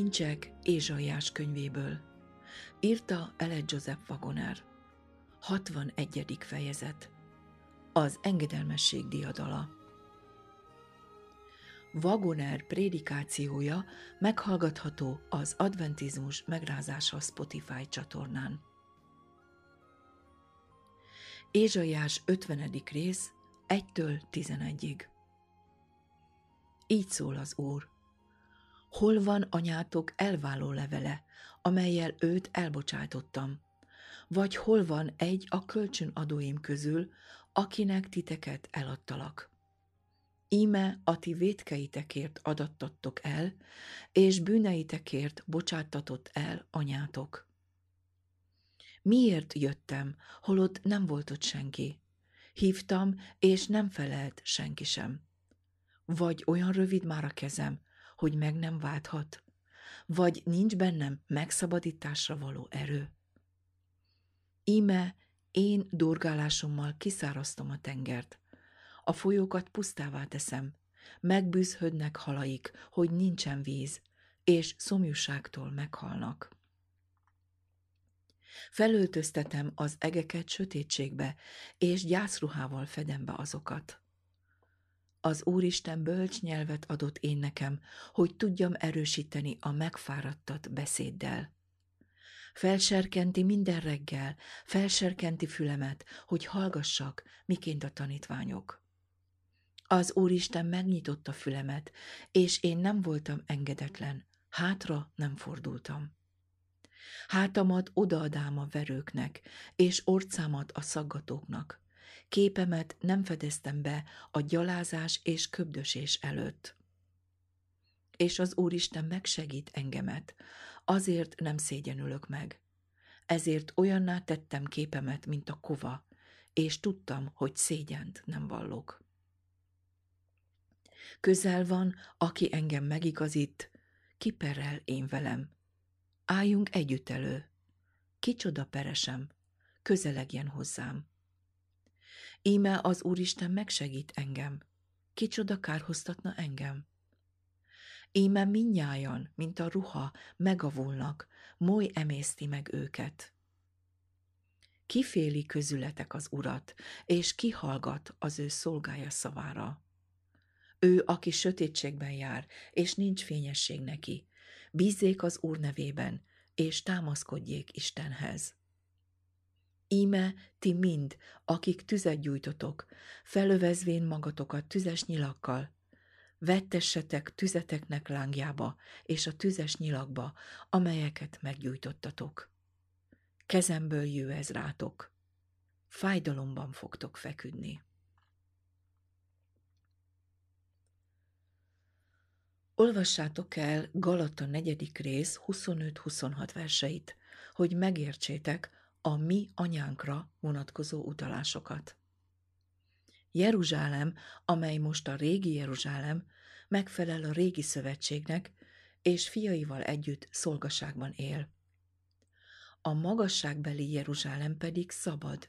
Kincsek Ézsaiás könyvéből. Írta Ele Joseph Wagoner. 61. fejezet. Az engedelmesség diadala. Wagoner prédikációja meghallgatható az Adventizmus megrázása Spotify csatornán. Ézsaiás 50. rész 1-től 11-ig. Így szól az Úr. Hol van anyátok elváló levele, amelyel őt elbocsátottam? Vagy hol van egy a kölcsönadóim közül, akinek titeket eladtalak? Íme a ti vétkeitekért adattattok el, és bűneitekért bocsáttatott el anyátok. Miért jöttem, holott nem volt ott senki? Hívtam, és nem felelt senki sem. Vagy olyan rövid már a kezem, hogy meg nem válthat? Vagy nincs bennem megszabadításra való erő? Íme én durgálásommal kiszáraztom a tengert. A folyókat pusztává teszem, megbűzhödnek halaik, hogy nincsen víz, és szomjúságtól meghalnak. Felöltöztetem az egeket sötétségbe, és gyászruhával fedem be azokat. Az Úristen bölcs nyelvet adott én nekem, hogy tudjam erősíteni a megfáradtat beszéddel. Felserkenti minden reggel, felserkenti fülemet, hogy hallgassak, miként a tanítványok. Az Úristen megnyitotta fülemet, és én nem voltam engedetlen, hátra nem fordultam. Hátamat odaadám a verőknek, és orcámat a szaggatóknak. Képemet nem fedeztem be a gyalázás és köbdösés előtt. És az Úristen megsegít engemet, azért nem szégyenülök meg. Ezért olyanná tettem képemet, mint a kova, és tudtam, hogy szégyent nem vallok. Közel van, aki engem megigazít, kiperel én velem. Álljunk együtt elő. Kicsoda peresem, közelegjen hozzám. Íme az Úristen megsegít engem. Kicsoda kárhoztatna engem? Íme minnyájan, mint a ruha, megavulnak, moly emészti meg őket. Kiféli közületek az urat, és kihallgat az ő szolgája szavára. Ő, aki sötétségben jár, és nincs fényesség neki, bízzék az Úr nevében, és támaszkodjék Istenhez. Íme ti mind, akik tüzet gyújtotok, felövezvén magatokat tüzes nyilakkal, vettessetek tüzeteknek lángjába és a tüzes nyilakba, amelyeket meggyújtottatok. Kezemből jő ez rátok, fájdalomban fogtok feküdni. Olvassátok el Galata negyedik rész 25-26 verseit, hogy megértsétek a mi anyánkra vonatkozó utalásokat. Jeruzsálem, amely most a régi Jeruzsálem, megfelel a régi szövetségnek, és fiaival együtt szolgaságban él. A magasságbeli Jeruzsálem pedig szabad.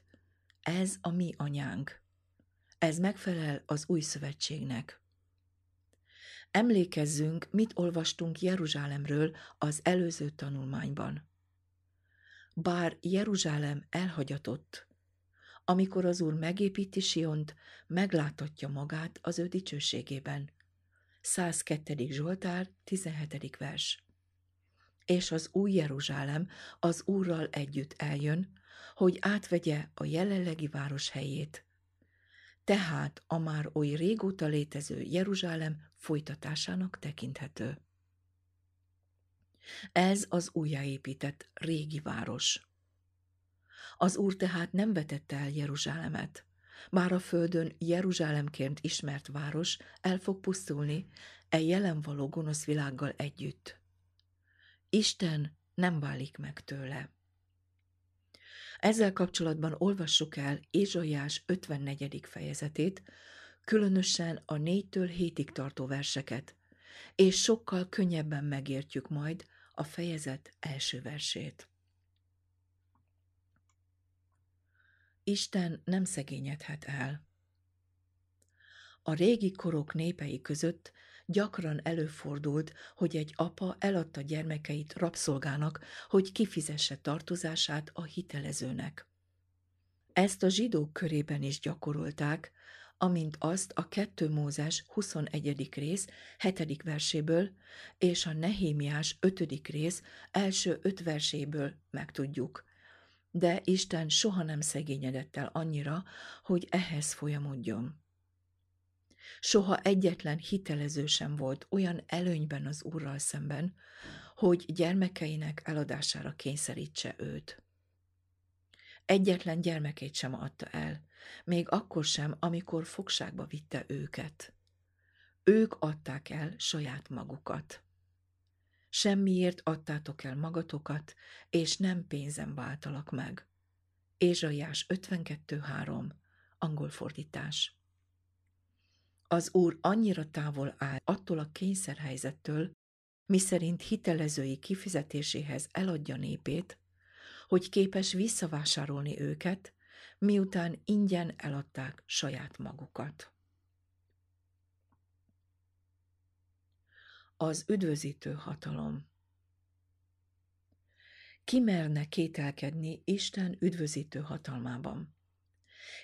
Ez a mi anyánk. Ez megfelel az új szövetségnek. Emlékezzünk, mit olvastunk Jeruzsálemről az előző tanulmányban. Bár Jeruzsálem elhagyatott, amikor az Úr megépíti Siont, meglátatja magát az ő dicsőségében. 102. Zsoltár, 17. vers. És az új Jeruzsálem az Úrral együtt eljön, hogy átvegye a jelenlegi város helyét, tehát a már oly régóta létező Jeruzsálem folytatásának tekinthető. Ez az újjáépített régi város. Az Úr tehát nem vetette el Jeruzsálemet. Már a földön Jeruzsálemként ismert város el fog pusztulni e jelen való gonosz világgal együtt. Isten nem válik meg tőle. Ezzel kapcsolatban olvassuk el Ézsaiás 54. fejezetét, különösen a 4-től 7-ig tartó verseket, és sokkal könnyebben megértjük majd a fejezet első versét. Isten nem szegényedhet el. A régi korok népei között Gyakran előfordult, hogy egy apa eladta gyermekeit rabszolgának, hogy kifizesse tartozását a hitelezőnek. Ezt a zsidók körében is gyakorolták, amint azt a 2 Mózes 21. rész 7. verséből és a Nehémiás 5. rész első 5 verséből megtudjuk. De Isten soha nem szegényedett el annyira, hogy ehhez folyamodjon. Soha egyetlen hitelező sem volt olyan előnyben az Úrral szemben, hogy gyermekeinek eladására kényszerítse őt. Egyetlen gyermekét sem adta el, még akkor sem, amikor fogságba vitte őket. Ők adták el saját magukat. Semmiért adtátok el magatokat, és nem pénzen váltalak meg. Ézsaiás 52.3. Angol fordítás. Az Úr annyira távol áll attól a kényszerhelyzettől, miszerint hitelezői kifizetéséhez eladja népét, hogy képes visszavásárolni őket, miután ingyen eladták saját magukat. Az üdvözítő hatalom Ki merne kételkedni Isten üdvözítő hatalmában?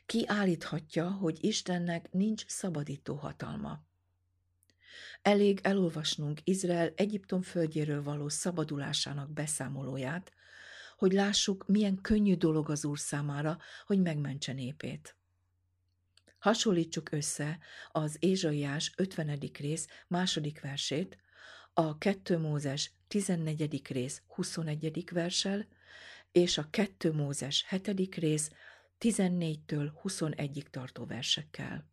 Ki állíthatja, hogy Istennek nincs szabadító hatalma? Elég elolvasnunk Izrael Egyiptom földjéről való szabadulásának beszámolóját, hogy lássuk, milyen könnyű dolog az Úr számára, hogy megmentse népét. Hasonlítsuk össze az Ézsaiás 50. rész második versét, a 2 Mózes 14. rész 21. versel, és a 2 Mózes 7. rész 14-től 21-ig tartó versekkel.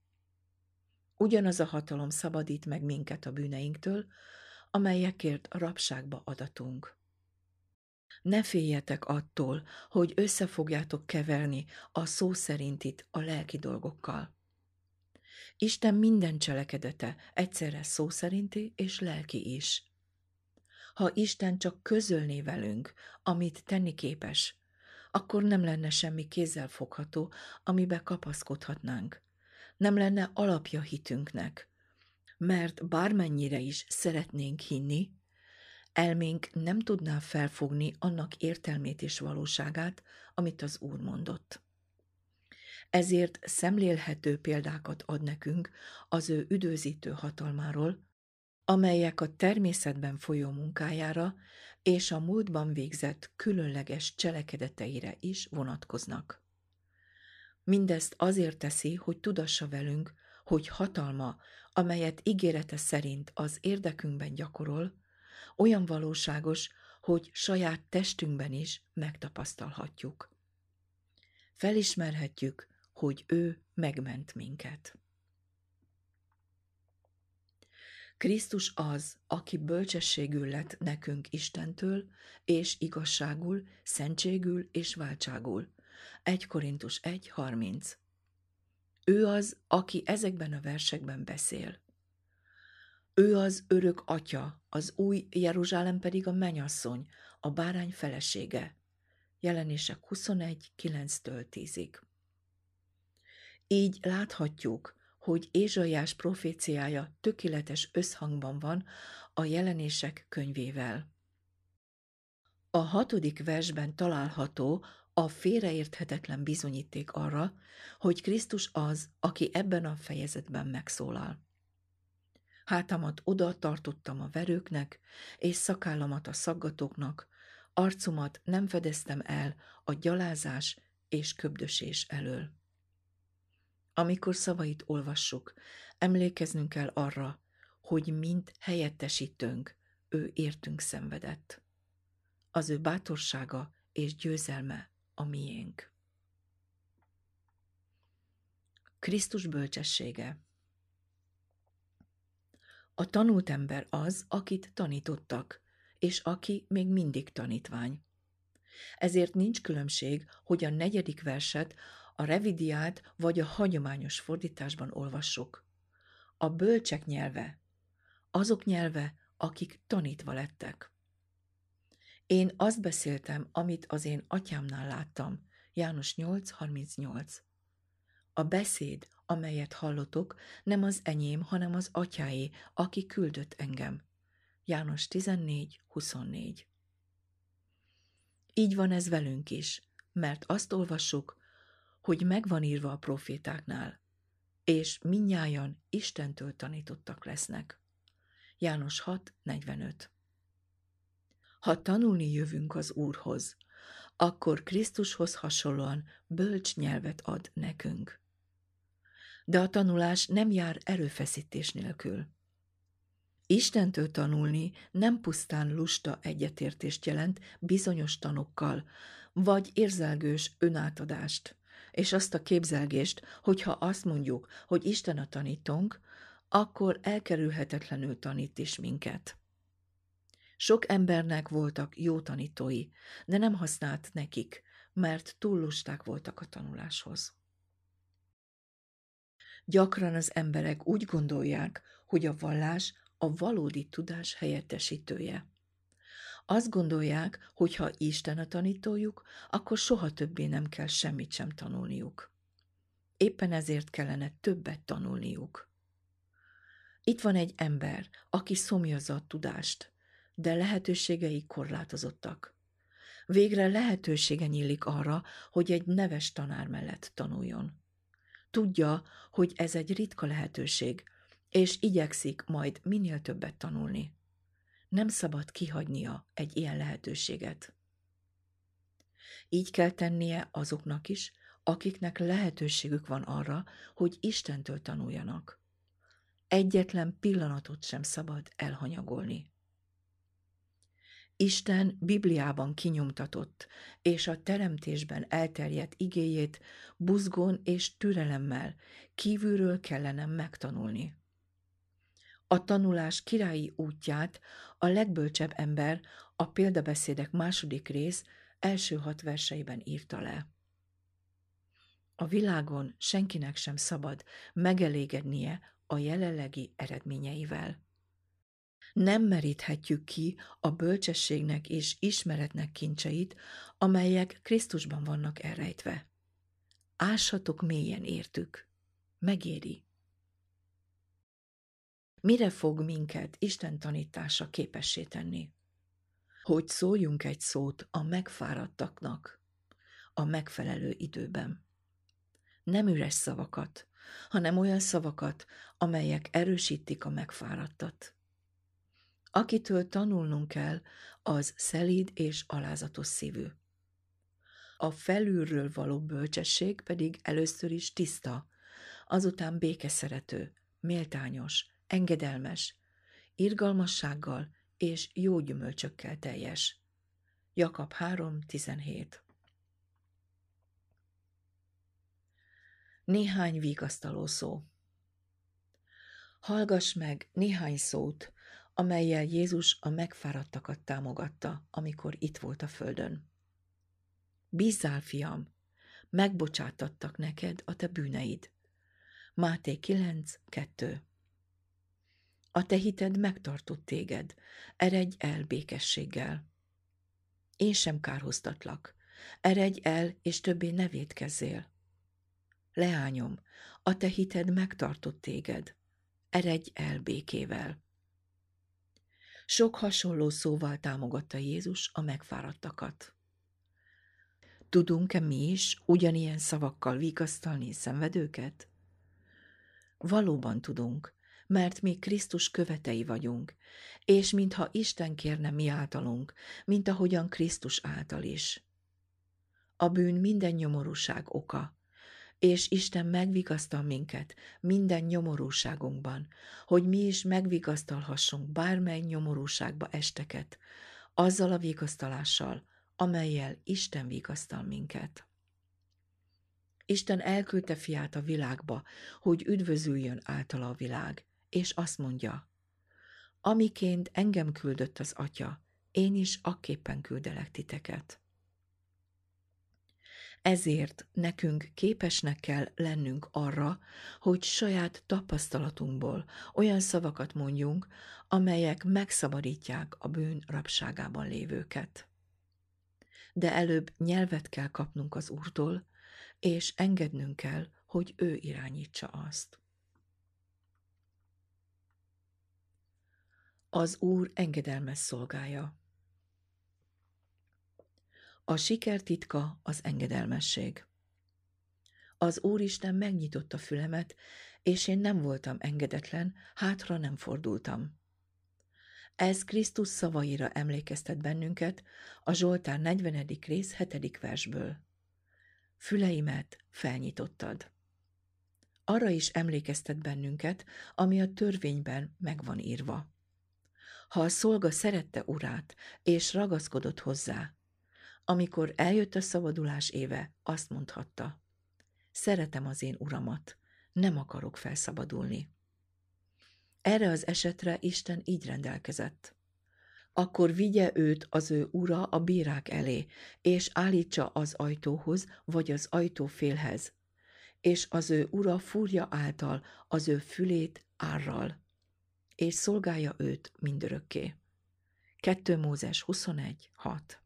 Ugyanaz a hatalom szabadít meg minket a bűneinktől, amelyekért rabságba adatunk. Ne féljetek attól, hogy össze fogjátok keverni a szó szerintit a lelki dolgokkal. Isten minden cselekedete egyszerre szó szerinti és lelki is. Ha Isten csak közölné velünk, amit tenni képes, akkor nem lenne semmi kézzel fogható, amibe kapaszkodhatnánk. Nem lenne alapja hitünknek, mert bármennyire is szeretnénk hinni, elménk nem tudná felfogni annak értelmét és valóságát, amit az Úr mondott. Ezért szemlélhető példákat ad nekünk az ő üdvözítő hatalmáról, amelyek a természetben folyó munkájára és a múltban végzett különleges cselekedeteire is vonatkoznak. Mindezt azért teszi, hogy tudassa velünk, hogy hatalma, amelyet ígérete szerint az érdekünkben gyakorol, olyan valóságos, hogy saját testünkben is megtapasztalhatjuk. Felismerhetjük, hogy ő megment minket. Krisztus az, aki bölcsességül lett nekünk Istentől, és igazságul, szentségül és váltságul. 1 Korintus 1.30 Ő az, aki ezekben a versekben beszél. Ő az örök atya, az új Jeruzsálem pedig a menyasszony, a bárány felesége. Jelenések 21, 9-től 10-ig. Így láthatjuk, hogy Ézsaiás proféciája tökéletes összhangban van a jelenések könyvével. A hatodik versben található a félreérthetetlen bizonyíték arra, hogy Krisztus az, aki ebben a fejezetben megszólal. Hátamat oda tartottam a verőknek, és szakállamat a szaggatóknak, arcomat nem fedeztem el a gyalázás és köbdösés elől. Amikor szavait olvassuk, emlékeznünk kell arra, hogy mint helyettesítőnk, ő értünk szenvedett. Az ő bátorsága és győzelme a miénk. Krisztus bölcsessége a tanult ember az, akit tanítottak, és aki még mindig tanítvány. Ezért nincs különbség, hogy a negyedik verset a revidiált vagy a hagyományos fordításban olvassuk. A bölcsek nyelve, azok nyelve, akik tanítva lettek. Én azt beszéltem, amit az én atyámnál láttam, János 8.38. A beszéd, amelyet hallotok, nem az enyém, hanem az atyáé, aki küldött engem. János 14, 24 Így van ez velünk is, mert azt olvassuk, hogy megvan írva a profétáknál, és minnyájan Istentől tanítottak lesznek. János 6, 45 Ha tanulni jövünk az Úrhoz, akkor Krisztushoz hasonlóan bölcs nyelvet ad nekünk. De a tanulás nem jár erőfeszítés nélkül. Istentől tanulni nem pusztán lusta egyetértést jelent bizonyos tanokkal, vagy érzelgős önátadást, és azt a képzelgést, hogyha azt mondjuk, hogy Isten a tanítónk, akkor elkerülhetetlenül tanít is minket. Sok embernek voltak jó tanítói, de nem használt nekik, mert túl lusták voltak a tanuláshoz. Gyakran az emberek úgy gondolják, hogy a vallás a valódi tudás helyettesítője. Azt gondolják, hogy ha Isten a tanítójuk, akkor soha többé nem kell semmit sem tanulniuk. Éppen ezért kellene többet tanulniuk. Itt van egy ember, aki szomjazza a tudást, de lehetőségei korlátozottak. Végre lehetősége nyílik arra, hogy egy neves tanár mellett tanuljon. Tudja, hogy ez egy ritka lehetőség, és igyekszik majd minél többet tanulni. Nem szabad kihagynia egy ilyen lehetőséget. Így kell tennie azoknak is, akiknek lehetőségük van arra, hogy Istentől tanuljanak. Egyetlen pillanatot sem szabad elhanyagolni. Isten Bibliában kinyomtatott, és a teremtésben elterjedt igéjét buzgón és türelemmel kívülről kellene megtanulni. A tanulás királyi útját a legbölcsebb ember a példabeszédek második rész első hat verseiben írta le. A világon senkinek sem szabad megelégednie a jelenlegi eredményeivel. Nem meríthetjük ki a bölcsességnek és ismeretnek kincseit, amelyek Krisztusban vannak elrejtve. Ássatok mélyen értük. Megéri. Mire fog minket Isten tanítása képessé tenni? Hogy szóljunk egy szót a megfáradtaknak a megfelelő időben. Nem üres szavakat, hanem olyan szavakat, amelyek erősítik a megfáradtat. Akitől tanulnunk kell, az szelíd és alázatos szívű. A felülről való bölcsesség pedig először is tiszta, azután békeszerető, méltányos, engedelmes, irgalmassággal és jó gyümölcsökkel teljes. Jakab 3.17 Néhány vigasztaló szó Hallgass meg néhány szót, amelyel Jézus a megfáradtakat támogatta, amikor itt volt a földön. Bízzál, fiam, megbocsátattak neked a te bűneid. Máté 9, 2 A te hited megtartott téged, eredj el békességgel. Én sem kárhoztatlak, eredj el, és többé ne védkezzél. Leányom, a te hited megtartott téged, eredj el békével. Sok hasonló szóval támogatta Jézus a megfáradtakat. Tudunk-e mi is ugyanilyen szavakkal vigasztalni szenvedőket? Valóban tudunk, mert mi Krisztus követei vagyunk, és mintha Isten kérne mi általunk, mint ahogyan Krisztus által is. A bűn minden nyomorúság oka, és Isten megvigasztal minket minden nyomorúságunkban, hogy mi is megvigasztalhassunk bármely nyomorúságba esteket, azzal a vigasztalással, amelyel Isten vigasztal minket. Isten elküldte fiát a világba, hogy üdvözüljön általa a világ, és azt mondja, amiként engem küldött az atya, én is akképpen küldelek titeket. Ezért nekünk képesnek kell lennünk arra, hogy saját tapasztalatunkból olyan szavakat mondjunk, amelyek megszabadítják a bűn rabságában lévőket. De előbb nyelvet kell kapnunk az Úrtól, és engednünk kell, hogy ő irányítsa azt. Az Úr engedelmes szolgája. A siker titka az engedelmesség. Az Úristen megnyitotta fülemet, és én nem voltam engedetlen, hátra nem fordultam. Ez Krisztus szavaira emlékeztet bennünket a Zsoltár 40. rész 7. versből. Füleimet felnyitottad. Arra is emlékeztet bennünket, ami a törvényben megvan írva. Ha a szolga szerette urát, és ragaszkodott hozzá, amikor eljött a szabadulás éve, azt mondhatta, szeretem az én uramat, nem akarok felszabadulni. Erre az esetre Isten így rendelkezett. Akkor vigye őt az ő ura a bírák elé, és állítsa az ajtóhoz, vagy az ajtófélhez, és az ő ura fúrja által az ő fülét árral, és szolgálja őt mindörökké. 2 Mózes 21, 6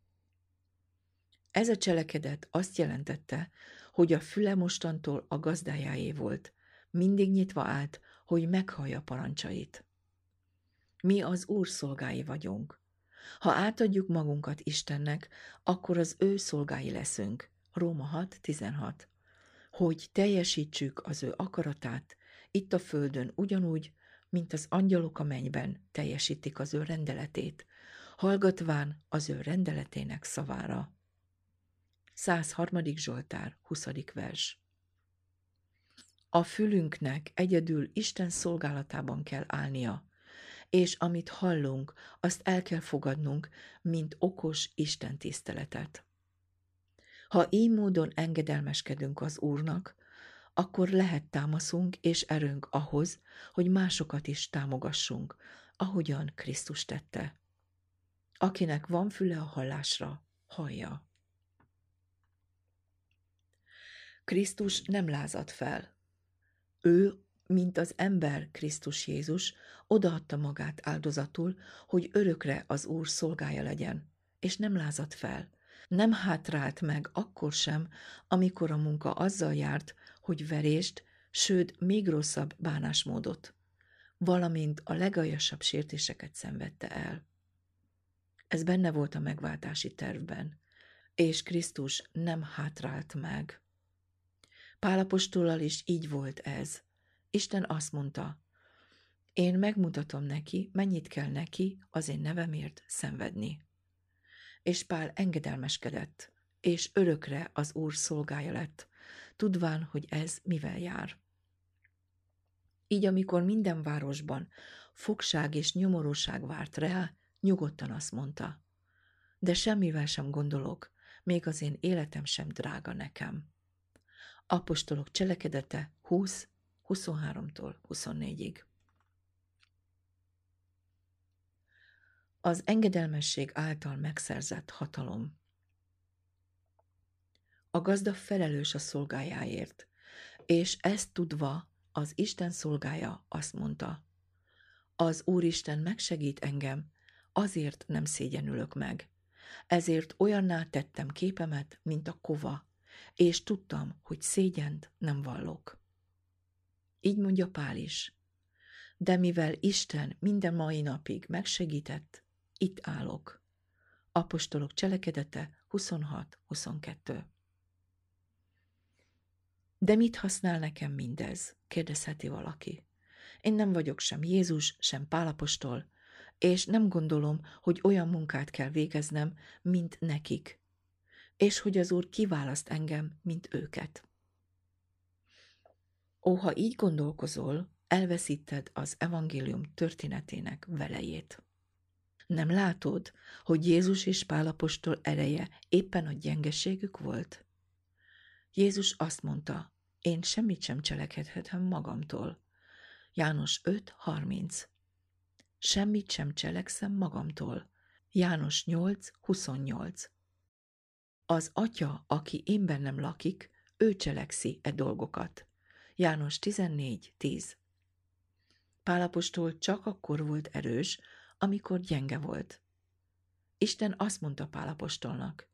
Ez a cselekedet azt jelentette, hogy a füle mostantól a gazdájáé volt, mindig nyitva állt, hogy meghallja parancsait. Mi az Úr szolgái vagyunk. Ha átadjuk magunkat Istennek, akkor az ő szolgái leszünk. Róma 6.16 Hogy teljesítsük az ő akaratát, itt a földön ugyanúgy, mint az angyalok a mennyben teljesítik az ő rendeletét, hallgatván az ő rendeletének szavára. 103. Zsoltár, 20. vers a fülünknek egyedül Isten szolgálatában kell állnia, és amit hallunk, azt el kell fogadnunk, mint okos Isten tiszteletet. Ha így módon engedelmeskedünk az Úrnak, akkor lehet támaszunk és erőnk ahhoz, hogy másokat is támogassunk, ahogyan Krisztus tette. Akinek van füle a hallásra, hallja. Krisztus nem lázad fel. Ő, mint az ember Krisztus Jézus, odaadta magát áldozatul, hogy örökre az Úr szolgája legyen, és nem lázadt fel. Nem hátrált meg akkor sem, amikor a munka azzal járt, hogy verést, sőt, még rosszabb bánásmódot, valamint a legaljasabb sértéseket szenvedte el. Ez benne volt a megváltási tervben, és Krisztus nem hátrált meg. Pálapostollal is így volt ez. Isten azt mondta, én megmutatom neki, mennyit kell neki az én nevemért szenvedni. És Pál engedelmeskedett, és örökre az Úr szolgája lett, tudván, hogy ez mivel jár. Így amikor minden városban fogság és nyomorúság várt rá, nyugodtan azt mondta, de semmivel sem gondolok, még az én életem sem drága nekem. Apostolok cselekedete 20, 23-tól 24-ig. Az engedelmesség által megszerzett hatalom. A gazda felelős a szolgájáért, és ezt tudva az Isten szolgája azt mondta, az Úristen megsegít engem, azért nem szégyenülök meg. Ezért olyanná tettem képemet, mint a kova, és tudtam, hogy szégyent nem vallok. Így mondja Pál is. De mivel Isten minden mai napig megsegített, itt állok. Apostolok cselekedete 26-22 De mit használ nekem mindez? kérdezheti valaki. Én nem vagyok sem Jézus, sem Pálapostol, és nem gondolom, hogy olyan munkát kell végeznem, mint nekik, és hogy az Úr kiválaszt engem, mint őket. Ó, ha így gondolkozol, elveszíted az evangélium történetének velejét. Nem látod, hogy Jézus és Pálapostól ereje éppen a gyengeségük volt? Jézus azt mondta, én semmit sem cselekedhetem magamtól. János 5.30 Semmit sem cselekszem magamtól. János 8.28 Az atya, aki én bennem lakik, ő cselekszi e dolgokat. János 14.10 Pálapostól csak akkor volt erős, amikor gyenge volt. Isten azt mondta Pálapostolnak,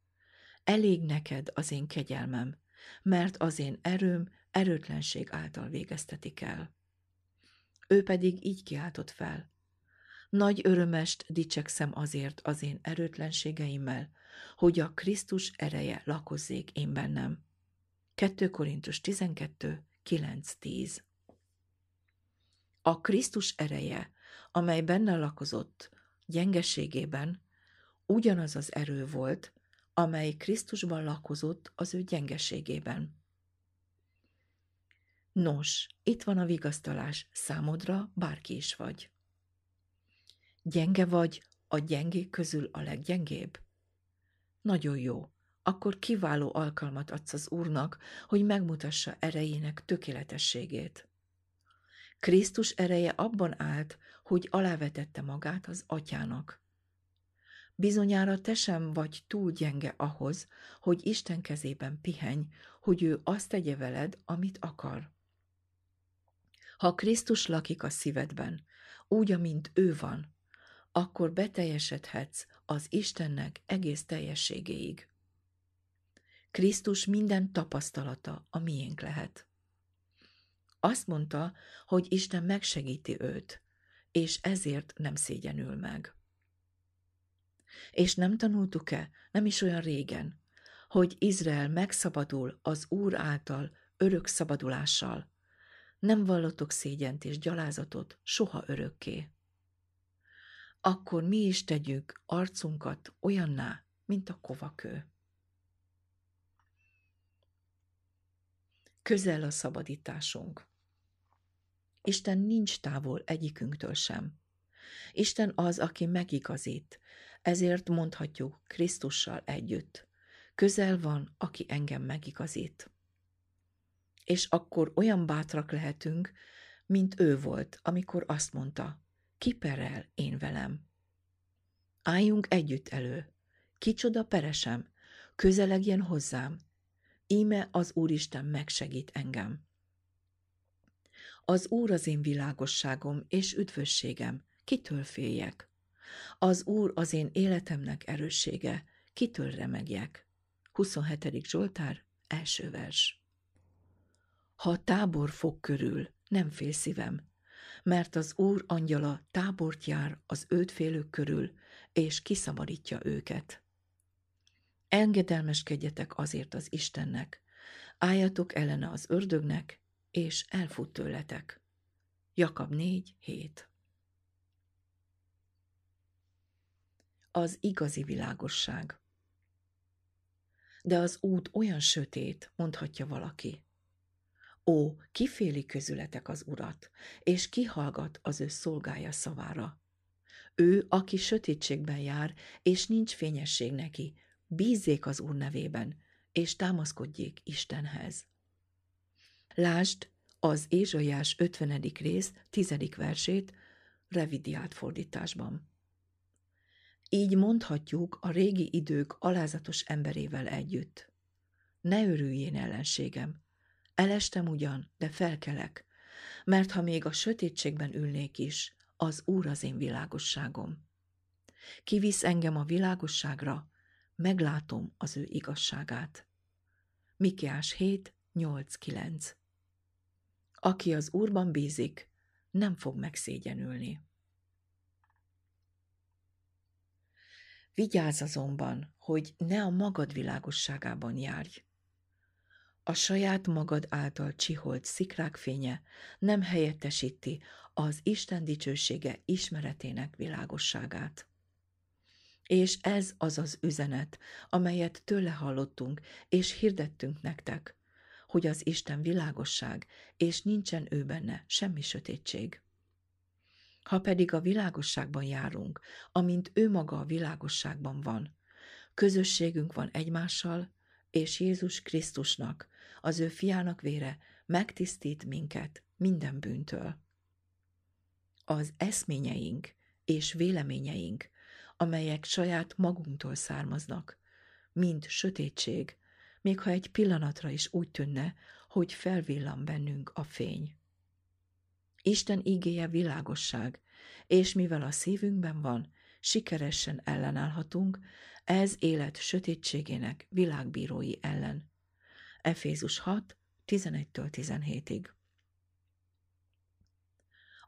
elég neked az én kegyelmem, mert az én erőm erőtlenség által végeztetik el. Ő pedig így kiáltott fel. Nagy örömest dicsekszem azért az én erőtlenségeimmel, hogy a Krisztus ereje lakozzék én bennem. 2 Korintus 12, 9-10 A Krisztus ereje, amely benne lakozott, gyengeségében, ugyanaz az erő volt, amely Krisztusban lakozott az ő gyengeségében. Nos, itt van a vigasztalás számodra, bárki is vagy. Gyenge vagy, a gyengék közül a leggyengébb? Nagyon jó, akkor kiváló alkalmat adsz az Úrnak, hogy megmutassa erejének tökéletességét. Krisztus ereje abban állt, hogy alávetette magát az atyának. Bizonyára te sem vagy túl gyenge ahhoz, hogy Isten kezében pihenj, hogy ő azt tegye veled, amit akar. Ha Krisztus lakik a szívedben, úgy, amint ő van, akkor beteljesedhetsz az Istennek egész teljességéig. Krisztus minden tapasztalata a miénk lehet. Azt mondta, hogy Isten megsegíti őt, és ezért nem szégyenül meg. És nem tanultuk-e, nem is olyan régen, hogy Izrael megszabadul az Úr által örök szabadulással. Nem vallotok szégyent és gyalázatot soha örökké. Akkor mi is tegyük arcunkat olyanná, mint a kovakő. Közel a szabadításunk. Isten nincs távol egyikünktől sem. Isten az, aki megigazít, ezért mondhatjuk Krisztussal együtt. Közel van, aki engem megigazít. És akkor olyan bátrak lehetünk, mint ő volt, amikor azt mondta, kiperel én velem. Álljunk együtt elő, kicsoda peresem, közelegjen hozzám, íme az Úristen megsegít engem. Az Úr az én világosságom és üdvösségem, kitől féljek? Az Úr az én életemnek erőssége, kitől remegjek? 27. Zsoltár, első vers. Ha tábor fog körül, nem fél szívem, mert az Úr angyala tábort jár az őt félők körül, és kiszabadítja őket. Engedelmeskedjetek azért az Istennek, álljatok ellene az ördögnek, és elfut tőletek. Jakab 4, 7 Az igazi világosság De az út olyan sötét, mondhatja valaki. Ó, kiféli közületek az urat, és kihallgat az ő szolgája szavára. Ő, aki sötétségben jár, és nincs fényesség neki, bízzék az Úr nevében, és támaszkodjék Istenhez. Lásd az Ézsaiás 50. rész 10. versét revidiált fordításban. Így mondhatjuk a régi idők alázatos emberével együtt. Ne örüljén ellenségem. Elestem ugyan, de felkelek, mert ha még a sötétségben ülnék is, az Úr az én világosságom. Kivisz engem a világosságra, meglátom az ő igazságát. Mikiás 7, 8, 9 aki az Úrban bízik, nem fog megszégyenülni. Vigyázz azonban, hogy ne a magad világosságában járj. A saját magad által csiholt szikrák fénye nem helyettesíti az Isten dicsősége ismeretének világosságát. És ez az az üzenet, amelyet tőle hallottunk, és hirdettünk nektek, hogy az Isten világosság, és nincsen ő benne semmi sötétség. Ha pedig a világosságban járunk, amint ő maga a világosságban van, közösségünk van egymással, és Jézus Krisztusnak, az ő fiának vére megtisztít minket minden bűntől. Az eszményeink és véleményeink, amelyek saját magunktól származnak, mind sötétség, még ha egy pillanatra is úgy tűnne, hogy felvillan bennünk a fény. Isten igéje világosság, és mivel a szívünkben van, sikeresen ellenállhatunk ez élet sötétségének világbírói ellen. Efézus 6, 11-től 17-ig.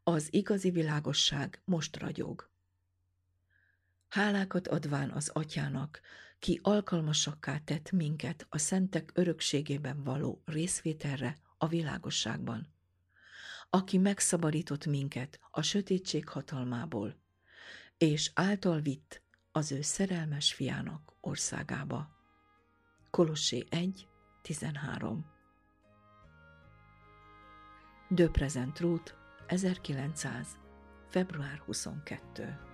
Az igazi világosság most ragyog. Hálákat adván az atyának, ki alkalmasakká tett minket a szentek örökségében való részvételre a világosságban, aki megszabadított minket a sötétség hatalmából, és által vitt az ő szerelmes fiának országába. Kolossé 1, 13 De Present Route 1900. február 22